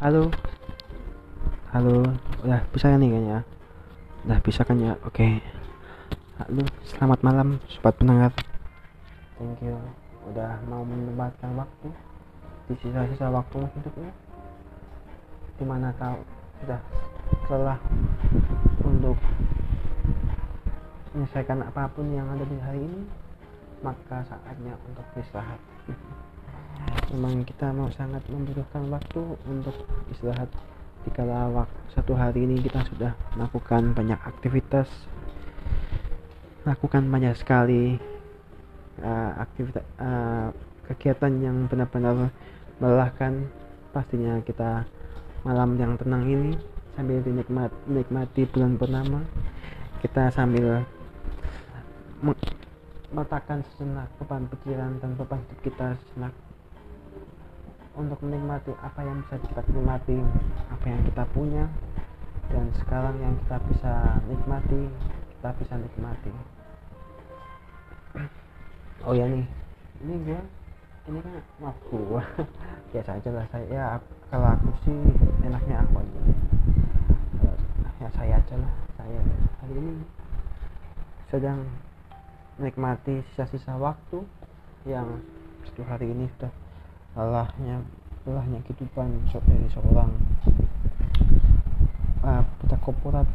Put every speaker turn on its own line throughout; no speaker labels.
Halo. Halo. Udah bisa kan nih kayaknya? Udah bisa kan ya? Oke. Halo, selamat malam sobat pendengar. Thank you udah mau menyempatkan waktu di sisa-sisa waktu hidupnya. Di mana kau sudah lelah untuk menyelesaikan apa pun yang ada di hari ini, maka saatnya untuk istirahat memang kita mau sangat membutuhkan waktu untuk istirahat. Jika waktu satu hari ini kita sudah melakukan banyak aktivitas. Melakukan banyak sekali uh, aktivitas uh, kegiatan yang benar-benar melelahkan. Pastinya kita malam yang tenang ini sambil dinikmat, menikmati bulan purnama kita sambil meletakkan sejenak beban pikiran dan beban hidup kita sejenak untuk menikmati apa yang bisa kita nikmati apa yang kita punya dan sekarang yang kita bisa nikmati kita bisa nikmati. Oh ya nih ini gue ini kan maaf gue biasa aja lah saya ya kalau aku sih enaknya aku aja. Ya saya aja lah saya. Hari ini sedang menikmati sisa-sisa waktu yang satu hari ini sudah lelahnya lelahnya kehidupan dari seorang uh, korporat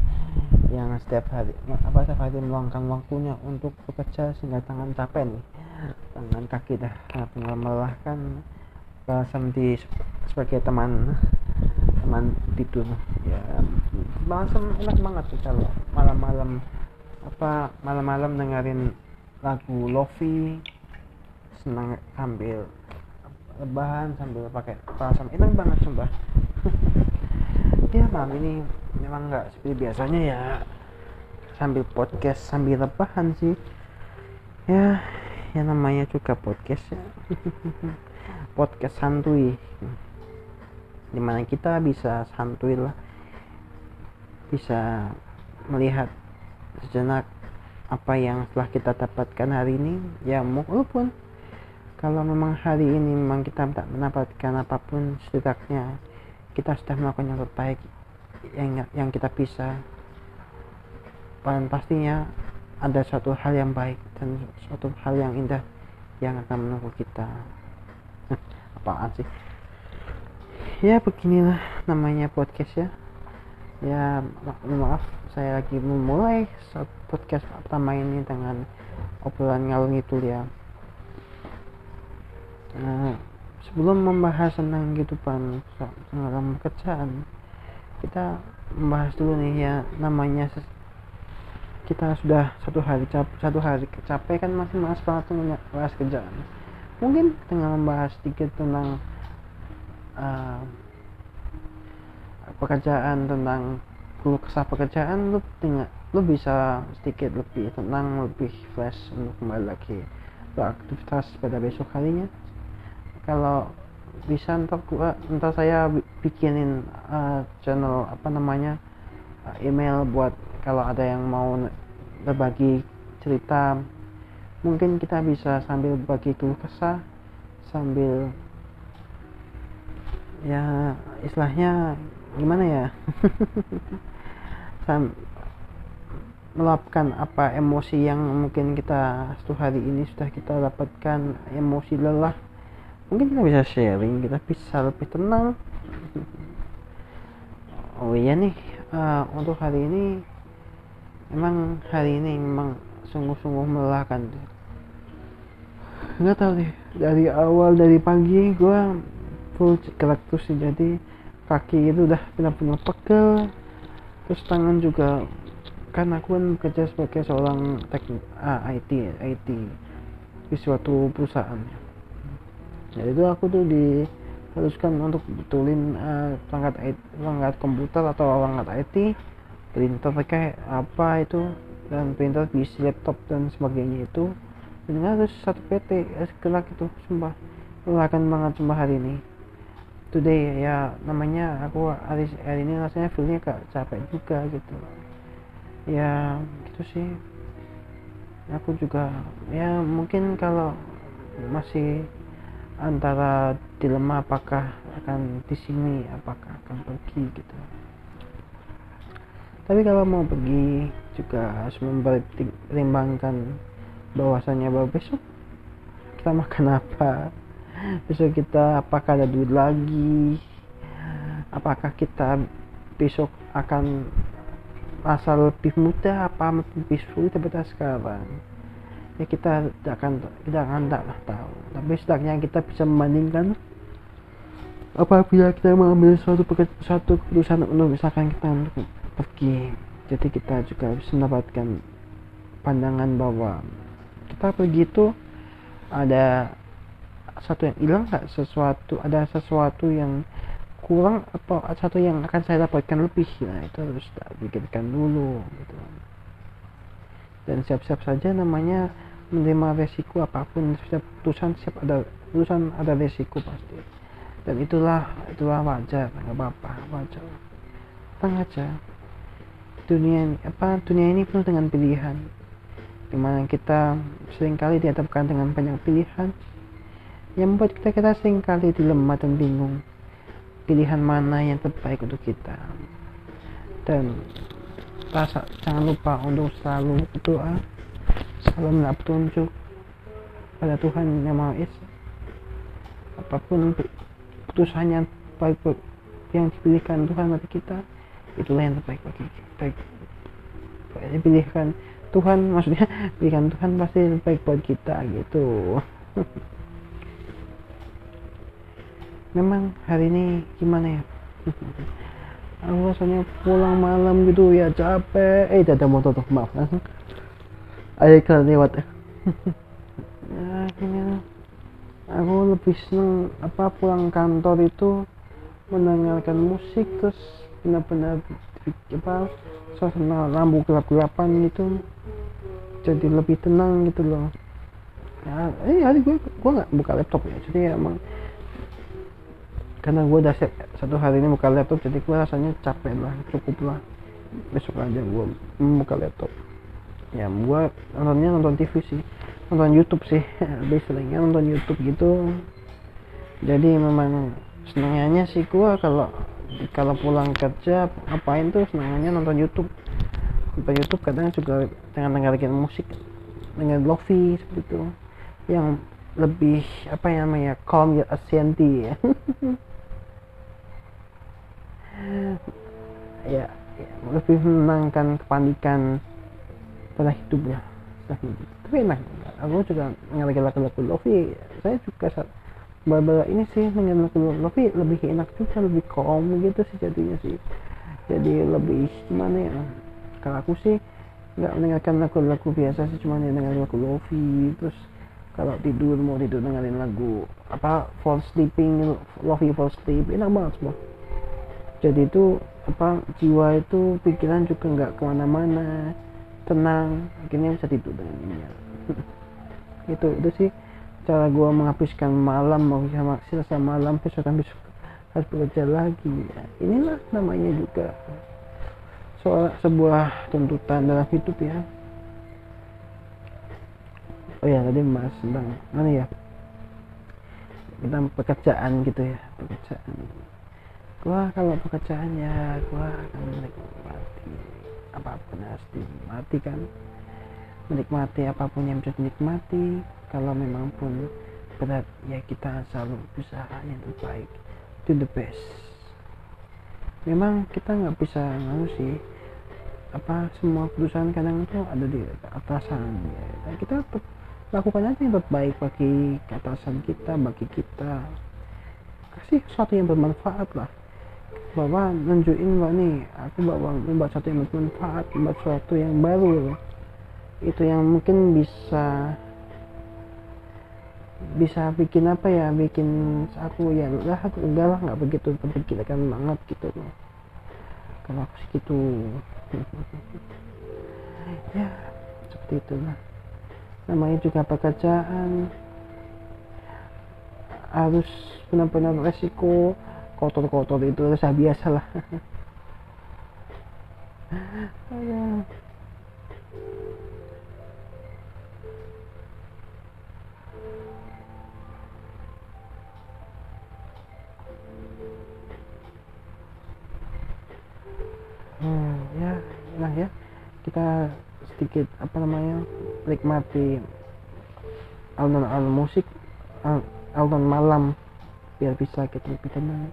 yang setiap hari apa setiap hari meluangkan waktunya untuk bekerja sehingga tangan capek nih. Tangan kaki dah benar melelahkan seperti sebagai teman teman tidur. Ya langsung enak banget tuh kalau malam-malam apa malam-malam dengerin lagu lofi senang ambil lebahan sambil pakai perasaan enak banget sumpah. Ya malam ini memang nggak seperti biasanya ya. Sambil podcast sambil lebahan sih. Ya yang namanya juga podcast ya. Podcast santuy. Di mana kita bisa santuy lah. Bisa melihat sejenak apa yang telah kita dapatkan hari ini. Ya walaupun kalau memang hari ini memang kita tak mendapatkan apa pun setidaknya kita sudah melakukan yang terbaik yang yang kita bisa. Dan pastinya ada suatu hal yang baik dan suatu hal yang indah yang akan menunggu kita. Apaan sih? Ya beginilah namanya podcast ya. Ya maaf saya lagi memulai podcast pertama ini dengan obrolan ngalung itu ya Nah, sebelum membahas tentang kehidupan tentang pekerjaan, kita membahas dulu nih ya namanya kita sudah satu hari cap satu hari capek kan masih malas banget tuh membahas kerjaan. Mungkin dengan membahas sedikit tentang uh, pekerjaan tentang keluh kesah pekerjaan lu tinggal lu bisa sedikit lebih tenang lebih fresh untuk kembali lagi beraktivitas pada besok harinya kalau bisa ntar gua ntar saya bikinin uh, channel apa namanya uh, email buat kalau ada yang mau berbagi cerita. Mungkin kita bisa sambil bagi keluh kesah sambil ya istilahnya gimana ya? Sam, meluapkan apa emosi yang mungkin kita satu hari ini sudah kita dapatkan emosi lelah mungkin kita bisa sharing kita bisa lebih tenang. Oh iya nih uh, untuk hari ini emang hari ini memang sungguh-sungguh melelahkan. Nggak tahu deh dari awal dari pagi gue full gerak terus jadi kaki itu udah benar-benar pegel. Terus tangan juga kan aku kan bekerja sebagai seorang teknik ah, IT IT di suatu perusahaan ya itu aku tuh diharuskan untuk betulin uh, perangkat perangkat komputer atau perangkat IT printer kayak apa itu dan printer di laptop dan sebagainya itu. Dan harus satu PT ya kelak itu sumpah. Melelahkan banget sumpah hari ini. Today ya namanya aku hari, hari ini rasanya feelnya gak capek juga gitu. Ya gitu sih. Aku juga ya mungkin kalau masih antara dilema apakah akan di sini apakah akan pergi gitu. Tapi kalau mau pergi juga harus mempertimbangkan bahwasanya bahwa besok kita makan apa? Besok kita apakah ada duit lagi? Apakah kita besok akan masa lebih mudah apa lebih sulit daripada sekarang ya kita tidak akan kita akan tak tahu. Tapi setidaknya kita bisa membandingkan. Apabila kita mengambil suatu suatu keputusan untuk misalkan kita untuk pergi jadi kita juga bisa mendapatkan pandangan bahwa kita pergi itu ada satu yang hilang nggak? Sesuatu ada sesuatu yang kurang atau satu yang akan saya dapatkan lebih. Nah itu harus kita pikirkan dulu gitu. Dan siap-siap saja namanya menerima resiko apa pun setiap putusan siap ada putusan ada resiko pasti. Dan itulah itulah wajar nggak apa-apa wajar. Tenang aja. Dunia ini apa dunia ini penuh dengan pilihan. Di mana kita sering kali dihadapkan dengan banyak pilihan yang membuat kita kita sering kali dilema dan bingung. Pilihan mana yang terbaik untuk kita? Dan rasa jangan lupa untuk selalu berdoa minta petunjuk pada Tuhan yang Maha Esa. Apa pun putusan yang baik yang dipilihkan Tuhan bagi kita itulah yang terbaik bagi kita. Dipilihkan Tuhan maksudnya pilihan Tuhan pasti terbaik buat kita gitu. Memang hari ini gimana ya? Aku rasanya pulang malam gitu ya capek. Eh tidak ada motor tuh maaf ada iklan lewat ya akhirnya aku lebih seneng apa pulang kantor itu mendengarkan musik terus benar-benar apa suasana lampu gelap-gelapan gitu. Jadi lebih tenang gitu loh. Ya eh hari gue gue nggak buka laptop ya jadi emang karena gue udah satu hari ini buka laptop jadi gue rasanya capek lah cukup lah. Besok aja gue buka laptop ya gue nontonnya nonton TV sih. Nonton YouTube sih seringnya nonton YouTube gitu. Jadi memang senangnya sih gue kalau kalau pulang kerja ngapain tuh senangnya nonton YouTube. Nonton YouTube kadang juga dengan dengerin musik dengan lofi seperti itu. Yang lebih apa yang namanya calm ya ascienti ya. Ya, ya lebih menenangkan kepanikan pada hidupnya. Tapi enak aku juga dengar lagu-lagu Lofi. Saya juga saat baru ini sih lagu Lofi. Lebih enak juga lebih calm gitu sih jadinya sih. Jadi lebih gimana ya kalau aku sih nggak mendengarkan lagu-lagu biasa sih cuma dengar lagu Lofi. Terus kalau tidur mau tidur dengerin lagu apa fall sleeping Lofi fall sleep enak banget semua. Jadi itu apa jiwa itu pikiran juga nggak ke mana-mana tenang akhirnya bisa tidur dengan nyenyak itu itu sih cara gue menghabiskan malam mau sama selesai malam besok besok harus bekerja lagi. Ya, inilah namanya juga soal sebuah tuntutan dalam hidup ya. Oh ya tadi mas tentang mana ya? Tentang pekerjaan gitu ya pekerjaan. Gua kalau pekerjaan ya gua akan menikmati apa pun harus dinikmati kan? Menikmati apa pun yang bisa dinikmati kalau memang pun berat ya kita selalu berusaha yang terbaik. Do the best. Memang kita nggak bisa ngaruh sih apa semua keputusan kadang itu ada di atasan ya. dan kita lakukan aja yang terbaik bagi atasan kita bagi kita. Kasih sesuatu yang bermanfaat lah bahwa nunjukin bahwa nih. Aku bawa membuat sesuatu yang bermanfaat membuat sesuatu yang baru itu yang mungkin bisa bisa bikin apa ya bikin aku ya lah aku enggak lah nggak begitu terpikirkan banget gitu loh kalau aku sih gitu. Ya seperti itulah namanya juga pekerjaan. Harus benar-benar resiko kotor-kotor itu rasa biasa lah. Hmm, ya nah ya. Kita sedikit apa namanya nikmati alunan-alunan musik alunan malam biar bisa kita lebih tenang.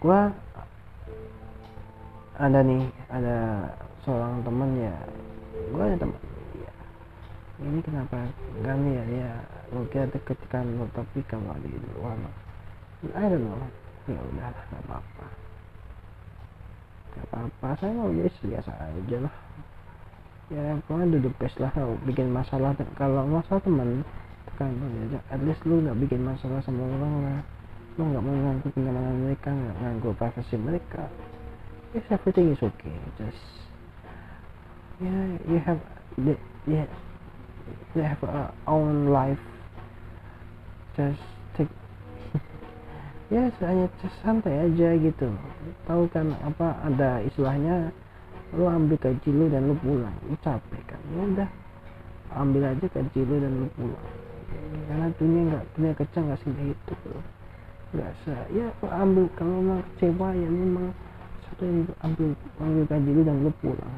Gua ada nih ada seorang teman ya. Gua ada teman ya, ini kenapa? Gani ya dia lo kira deket kan lo tapi kamu ada di luar I don't know. Ya udah nggak apa-apa. Nggak apa-apa. Saya mau biasa biasa aja lah. Ya pokoknya duduk best lah kalau bikin masalah. Kalau masalah teman ya. At least lu nggak bikin masalah sama orang lah lu nggak mau nganggu kenyamanan mereka nggak nganggu privasi mereka. Yes everything is okay just yeah you have the yeah you have a own life. Just ya hanya santai aja gitu. Tahu kan apa ada istilahnya? Lu ambil gaji lu dan lu pulang. Lu capek kan? Ya udah ambil aja gaji lu dan lu pulang. Karena dunia nggak dunia kecil nggak sih itu nggak se ya ambil. Kalau memang kecewa ya memang satu yang ambil. Ambil gaji dan lu pulang.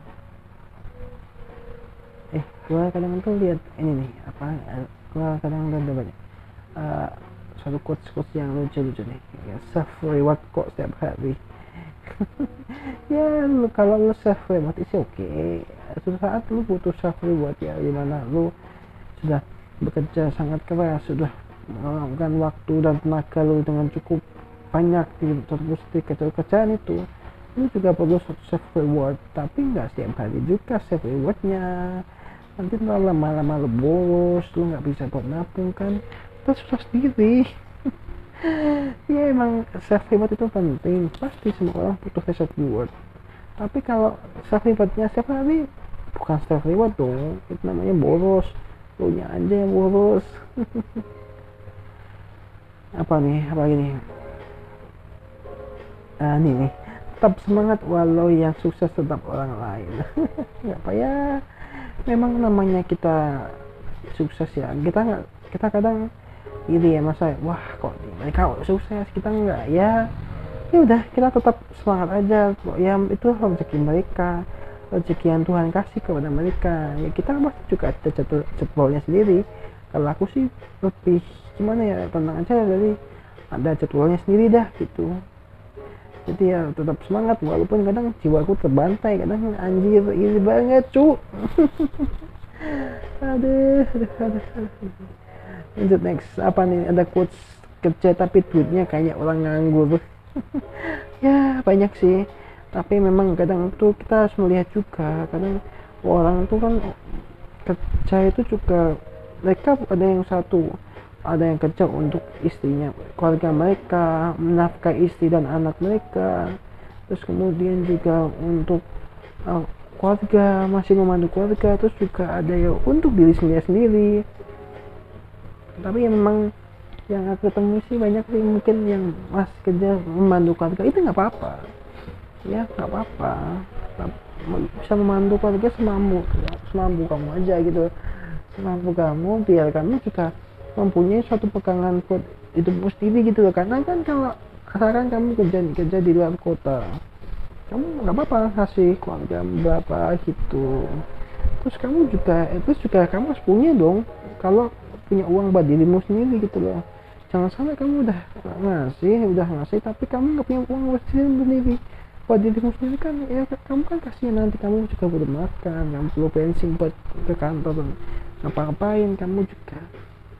Eh gua kadang tuh lihat ini nih apa gua kadang udah banyak uh, satu quotes quotes yang lucu lucu nih. Ya, self reward kok setiap hari. Ya kalau lu self reward itu oke okay. suatu saat lu butuh self reward ya di mana lu sudah bekerja sangat keras sudah melakukan waktu dan tenaga lu dengan cukup banyak di terus di kerjaan itu. Lu juga perlu suatu self reward tapi nggak setiap hari juga self rewardnya. Nanti lama-lama lu boros lu nggak bisa buat nabung kan. Kita susah sendiri. Ya emang self reward itu penting. Pasti semua orang butuh self reward. Tapi kalau self rewardnya setiap hari bukan self reward dong. Itu namanya boros. Lu nya aja yang boros apa nih? Apa gini ah nih nih. Tetap semangat walau yang sukses tetap orang lain. Nggak apa ya. Memang namanya kita sukses ya. Kita nggak kita kadang iri ya masa wah kok mereka sukses? Kita enggak ya? Ya udah kita tetap semangat aja. Ya itu rezeki mereka. Rezeki yang Tuhan kasih kepada mereka. Ya kita pasti juga ada jadwal jadwalnya sendiri. Kalau aku sih lebih gimana ya tenang aja jadi ada jadwalnya sendiri dah gitu. Jadi ya tetap semangat walaupun kadang jiwaku terbantai kadang anjir iri banget cu. Aduh aduh aduh, aduh. Lanjut next apa nih? Ada quotes kerja tapi duitnya kayak orang nganggur. Ya banyak sih. Tapi memang kadang tuh kita harus melihat juga kadang orang tuh kan kerja itu juga mereka ada yang satu ada yang kerja untuk istrinya keluarga mereka menafkahi istri dan anak mereka. Terus kemudian juga untuk uh, keluarga masih memandu keluarga. Terus juga ada yang untuk diri sendiri sendiri. Tapi yang memang yang aku ketemu sih banyak sih mungkin yang mas kerja memandu keluarga. Itu nggak apa-apa. Ya nggak apa-apa. Bisa memandu keluarga semampu semampu kamu aja gitu. Semampu kamu biar kamu juga mempunyai suatu pegangan buat hidupmu sendiri gitu loh. Karena kan kalau asalkan kamu kerja kerja di luar kota kamu nggak apa-apa kasih keluarga berapa gitu. Terus kamu juga terus juga kamu harus punya dong kalau punya uang buat dirimu sendiri gitu loh. Jangan sampai kamu udah ngasih udah ngasih tapi kamu nggak punya uang buat dirimu sendiri. Buat dirimu sendiri kan ya kamu kan kasihan nanti kamu juga perlu makan kamu perlu bensin buat ke kantor dan ngapa-ngapain kamu juga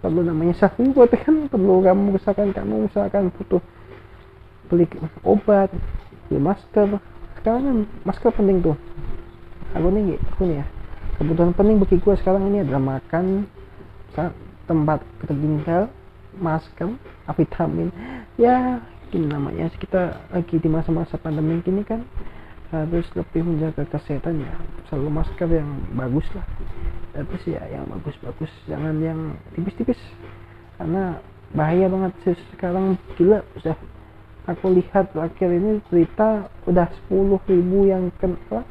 perlu namanya reward kan? Perlu kamu misalkan kamu misalkan butuh beli obat beli masker. Sekarang kan masker penting tuh. Aku nih aku nih ya. Kebutuhan penting bagi gue sekarang ini adalah makan tempat tertinggal masker vitamin ya ini namanya kita lagi di masa-masa pandemi ini kan harus lebih menjaga kesehatan ya. Selalu masker yang bagus lah sih ya yang bagus-bagus. Jangan yang tipis-tipis. Karena bahaya banget sih sekarang. Gila sudah aku lihat akhir ini berita udah 10 ribu yang kena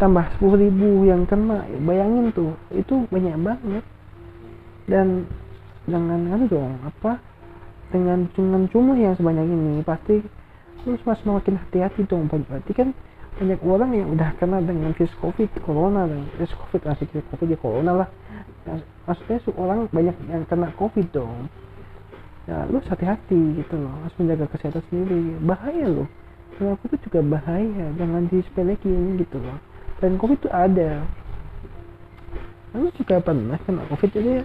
tambah 10 ribu yang kena. Bayangin tuh itu banyak banget. Dan dengan kan dong apa? Dengan dengan jumlah yang sebanyak ini pasti terus mas makin hati-hati dong. Berarti kan banyak orang yang udah kena dengan virus covid corona dan virus covid asik virus covid ya corona lah. Ya, maksudnya orang banyak yang kena covid dong. Ya lu hati-hati gitu loh harus menjaga kesehatan sendiri. Bahaya loh. Kena covid juga bahaya jangan disepelekin gitu loh. Dan covid itu ada. Lu juga pernah kena covid jadi ya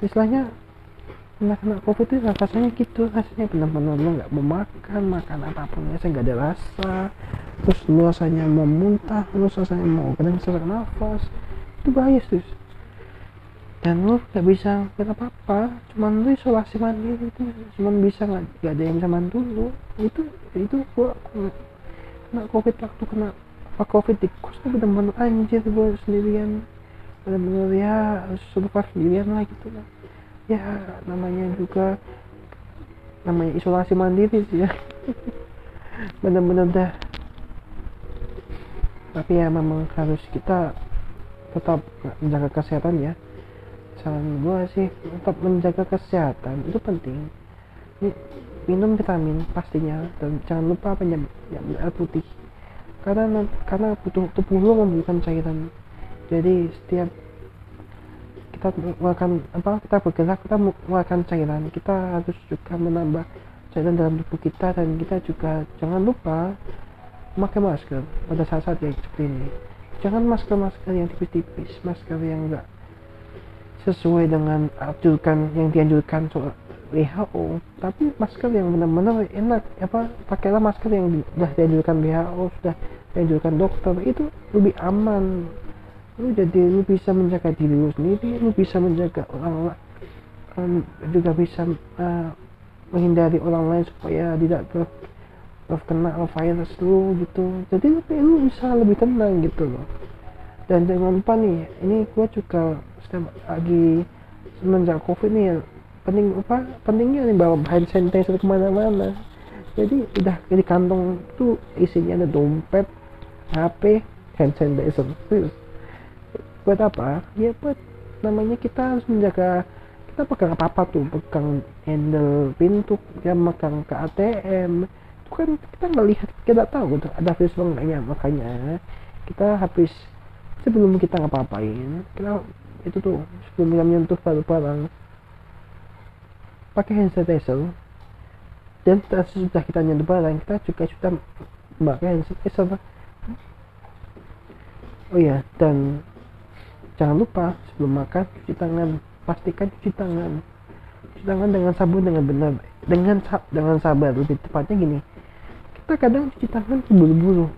istilahnya kena kena covid itu rasanya gitu rasanya benar-benar lo nggak mau makan makan apa pun ya nggak ada rasa terus lu rasanya mau muntah lu rasanya mau kadang sesak nafas. Itu bahaya sih dan lu nggak bisa nggak apa-apa. Cuman lu isolasi mandiri itu. Cuman bisa nggak nggak ada yang bisa bantu lu. Itu itu gua kena covid waktu kena covid di kos tuh benar-benar anjir gua sendirian. Benar-benar ya survive sendirian lah gitu lah. Ya namanya juga namanya isolasi mandiri sih ya. Benar-benar dah tapi ya memang harus kita tetap menjaga kesehatan ya. Saran gue sih tetap menjaga kesehatan itu penting. Minum vitamin pastinya dan jangan lupa banyak air putih. Karena karena butuh tubuh lo membutuhkan cairan. Jadi setiap kita mengeluarkan apa kita bergerak kita mengeluarkan cairan. Kita harus juga menambah cairan dalam tubuh kita dan kita juga jangan lupa memakai masker pada saat-saat yang seperti ini. Jangan masker-masker yang tipis-tipis masker yang enggak sesuai dengan anjuran yang dianjurkan soal WHO tapi masker yang benar-benar enak apa pakailah masker yang sudah dianjurkan WHO sudah dianjurkan dokter itu lebih aman. Lu jadi lu bisa menjaga diri lu sendiri lu bisa menjaga orang lain um, juga bisa uh, menghindari orang lain supaya tidak ter terkena virus lu gitu. Jadi lebih lu bisa lebih tenang gitu loh. Dan jangan lupa nih ini gua juga setiap lagi semenjak covid nih penting apa pentingnya nih bawa hand sanitizer ke mana-mana. Jadi udah di kantong tuh isinya ada dompet HP hand sanitizer. Buat apa? Ya buat namanya kita harus menjaga kita pegang apa apa tuh pegang handle pintu ya pegang ke ATM kan kita nggak lihat kita tahu tuh ada virus enggaknya makanya kita habis sebelum kita ngapa-ngapain kita itu tuh sebelum kita menyentuh barang-barang pakai hand sanitizer. Dan sesudah kita nyentuh barang kita juga sudah memakai hand sanitizer. Oh iya dan jangan lupa sebelum makan cuci tangan pastikan cuci tangan. Cuci tangan dengan sabun dengan benar dengan dengan sabar. Lebih tepatnya gini kita kadang cuci tangan buru-buru.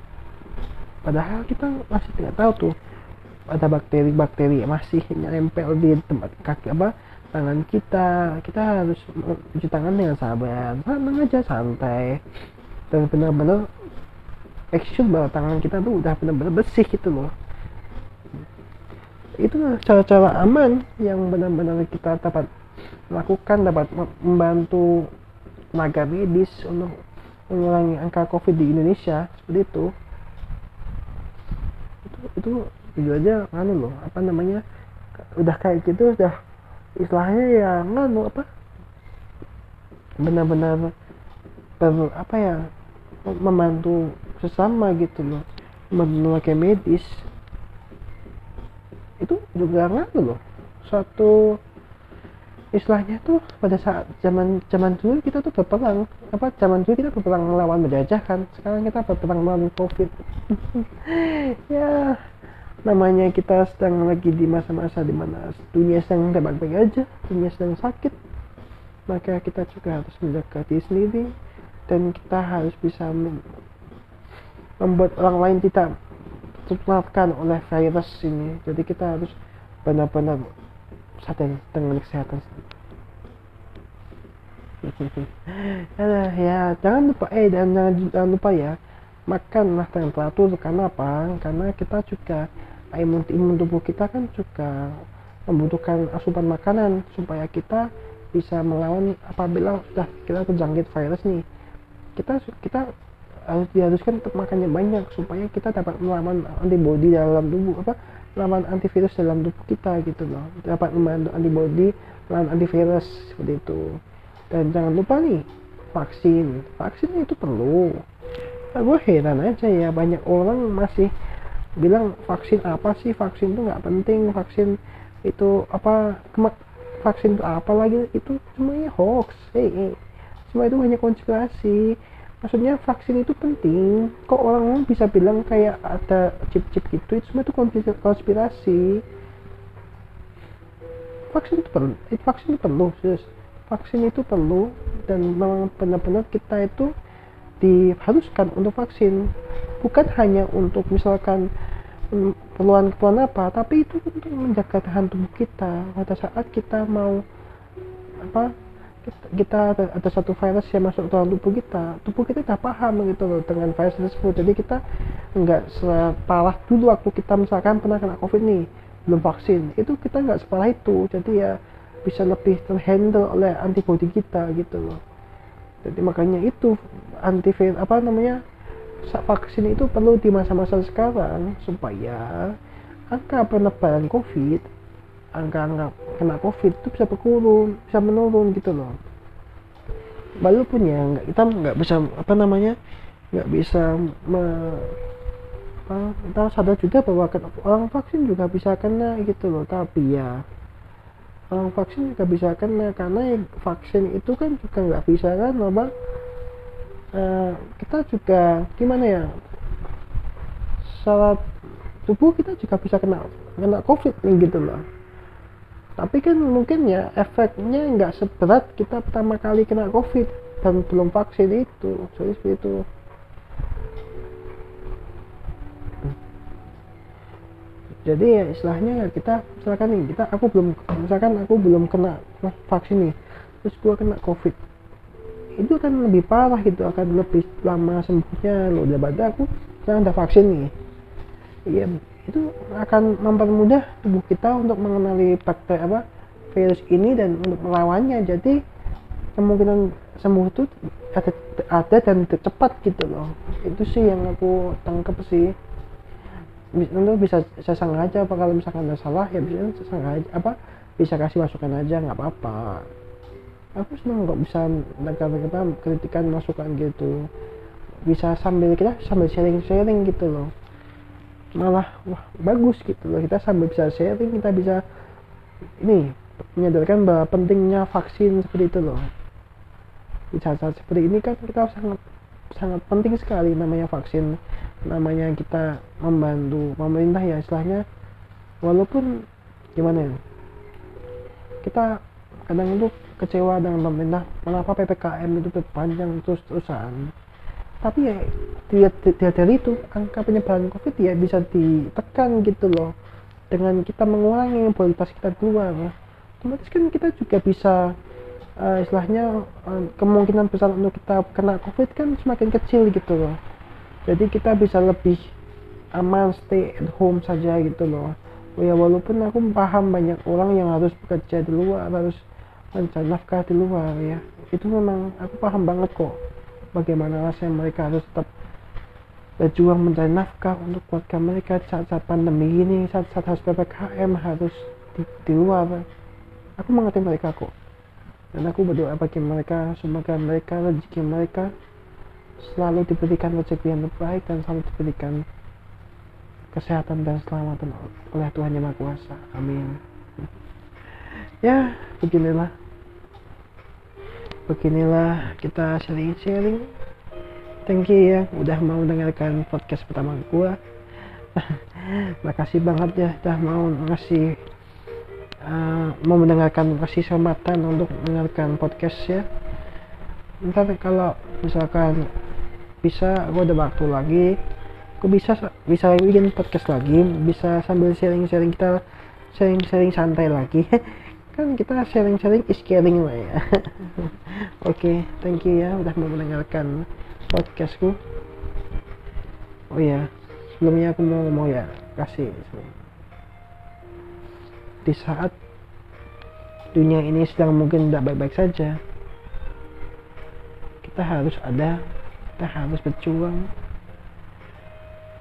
Padahal kita masih tidak tahu tuh ada bakteri-bakteri masih nempel di tempat kaki apa tangan kita. Kita harus cuci tangan dengan sabar tenang aja santai. Dan benar-benar action bahwa tangan kita tuh udah benar-benar bersih gitu loh. Itu cara-cara aman yang benar-benar kita dapat lakukan dapat membantu tenaga medis untuk mengurangi angka covid di Indonesia seperti itu. Itu itu itu aja nganu loh apa namanya udah kayak gitu udah istilahnya ya nganu apa benar-benar apa ya membantu sesama gitu loh memakai medis. Itu juga ngaruh loh suatu istilahnya tuh pada saat zaman zaman dulu kita tuh berperang. Apa zaman dulu kita berperang melawan penjajah kan? Sekarang kita berperang melawan covid. Ya namanya kita sedang lagi di masa-masa di mana dunia sedang tidak baik-baik aja dunia sedang sakit. Maka kita juga harus menjaga diri sendiri dan kita harus bisa membuat orang lain tidak tertularkan oleh virus ini. Jadi kita harus benar-benar sadar dengan kesehatan ya jangan lupa eh dan jangan, jangan lupa ya makanlah dengan teratur karena apa? Karena kita juga imun imun tubuh kita kan juga membutuhkan asupan makanan supaya kita bisa melawan apabila sudah kita terjangkit virus nih. Kita kita harus diharuskan untuk makannya banyak supaya kita dapat melawan antibodi dalam tubuh apa melawan antivirus dalam tubuh kita gitu loh. Dapat membantu antibodi melawan antivirus seperti itu. Dan jangan lupa nih vaksin. Vaksin itu perlu. Nah, gue heran aja ya banyak orang masih bilang vaksin apa sih? Vaksin itu nggak penting. Vaksin itu apa kemak vaksin itu apa lagi? Itu semuanya hoax. Hey, hey. semua itu hanya konspirasi maksudnya vaksin itu penting. Kok orang bisa bilang kayak ada chip-chip gitu? Itu semua itu konspirasi. Vaksin itu perlu vaksin itu perlu sis. vaksin itu perlu dan memang benar-benar kita itu diharuskan untuk vaksin. Bukan hanya untuk misalkan keperluan-keperluan apa tapi itu untuk menjaga tahan tubuh kita. Pada saat kita mau apa kita, ada, satu virus yang masuk dalam tubuh kita. Tubuh kita tidak paham gitu loh dengan virus tersebut. Jadi kita nggak separah dulu waktu kita misalkan pernah kena covid nih belum vaksin. Itu kita nggak separah itu. Jadi ya bisa lebih terhandle oleh antibody kita gitu loh. Jadi makanya itu antivirus apa namanya vaksin itu perlu di masa-masa sekarang supaya angka penebalan covid angka-angka kena covid itu bisa berkurang bisa menurun gitu loh. Walaupun ya nggak kita nggak bisa apa namanya nggak bisa me, apa, kita sadar juga bahwa orang vaksin juga bisa kena gitu loh. Tapi ya orang vaksin juga bisa kena karena vaksin itu kan juga nggak bisa kan apa uh, kita juga gimana ya saat tubuh kita juga bisa kena kena covid nih gitu loh tapi kan mungkin ya efeknya nggak seberat kita pertama kali kena covid dan belum vaksin itu jadi seperti itu. Jadi ya istilahnya ya kita misalkan nih kita aku belum misalkan aku belum kena vaksin nih terus gua kena covid. Itu kan lebih parah gitu akan lebih lama sembuhnya. Loh daripada aku jangan ada vaksin nih. Iya itu akan mempermudah tubuh kita untuk mengenali bakteri apa virus ini dan untuk melawannya. Jadi kemungkinan sembuh itu ada, ada dan cepat gitu loh. Itu sih yang aku tangkap sih. Tentu bisa saya sengaja apa kalau misalkan ada salah ya bisa sengaja apa bisa kasih masukan aja nggak apa-apa. Aku senang kok bisa kita kritikan masukan gitu. Bisa sambil kita sambil sharing-sharing gitu loh malah wah bagus gitu loh. Kita sambil bisa sharing kita bisa ini menyadarkan bahwa pentingnya vaksin seperti itu loh. Di saat-saat seperti ini kan kita sangat sangat penting sekali namanya vaksin. Namanya kita membantu pemerintah ya istilahnya. Walaupun gimana ya kita kadang itu kecewa dengan pemerintah kenapa ppkm itu panjang terus terusan tapi ya dia dari itu angka penyebaran covid ya bisa ditekan gitu loh. Dengan kita mengurangi mobilitas kita keluar otomatis kan kita juga bisa uh, istilahnya uh, kemungkinan besar untuk kita kena covid kan semakin kecil gitu loh. Jadi kita bisa lebih aman stay at home saja gitu loh. Oh ya walaupun aku paham banyak orang yang harus bekerja di luar harus mencari nafkah di luar ya. Itu memang aku paham banget kok bagaimana rasanya mereka harus tetap berjuang mencari nafkah untuk keluarga mereka saat-saat pandemi ini saat-saat harus PPKM harus di, di luar. Aku mengerti mereka kok. Dan aku berdoa bagi mereka semoga mereka rezeki mereka selalu diberikan rezeki yang terbaik dan selalu diberikan kesehatan dan keselamatan oleh Tuhan Yang Maha Kuasa. Amin. Ya beginilah beginilah kita sharing-sharing. Thank you ya udah mau dengarkan podcast pertama gua. Makasih banget ya udah mau ngasih uh, mau mendengarkan kasih kesempatan untuk mendengarkan podcast ya. Ntar kalau misalkan bisa gue ada waktu lagi. Gue bisa bisa bikin podcast lagi bisa sambil sharing-sharing kita sharing-sharing santai lagi kan kita sharing-sharing is caring lah ya. Oke okay, thank you ya udah mau mendengarkan podcastku. Oh ya sebelumnya aku mau ngomong ya kasih di saat dunia ini sedang mungkin tidak baik-baik saja kita harus ada kita harus berjuang.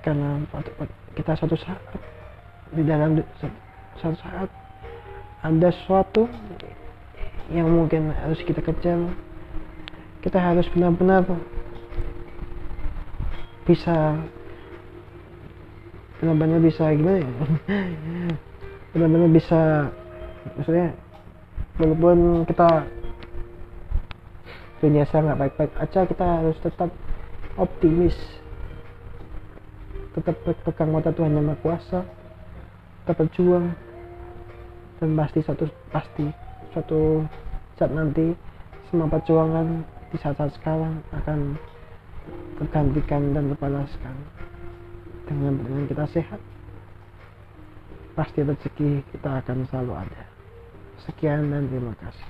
Karena kita suatu saat di dalam suatu saat ada sesuatu yang mungkin harus kita kejar. Kita harus benar-benar bisa benar-benar bisa gimana ya? Benar-benar bisa maksudnya walaupun kita dunia saya nggak baik-baik aja kita harus tetap optimis. Tetap pegang mata Tuhan yang Maha Kuasa. Tetap berjuang dan pasti satu pasti suatu saat nanti semua perjuangan di saat-saat sekarang akan tergantikan dan terbalaskan dengan dengan kita sehat pasti rezeki kita akan selalu ada. Sekian dan terima kasih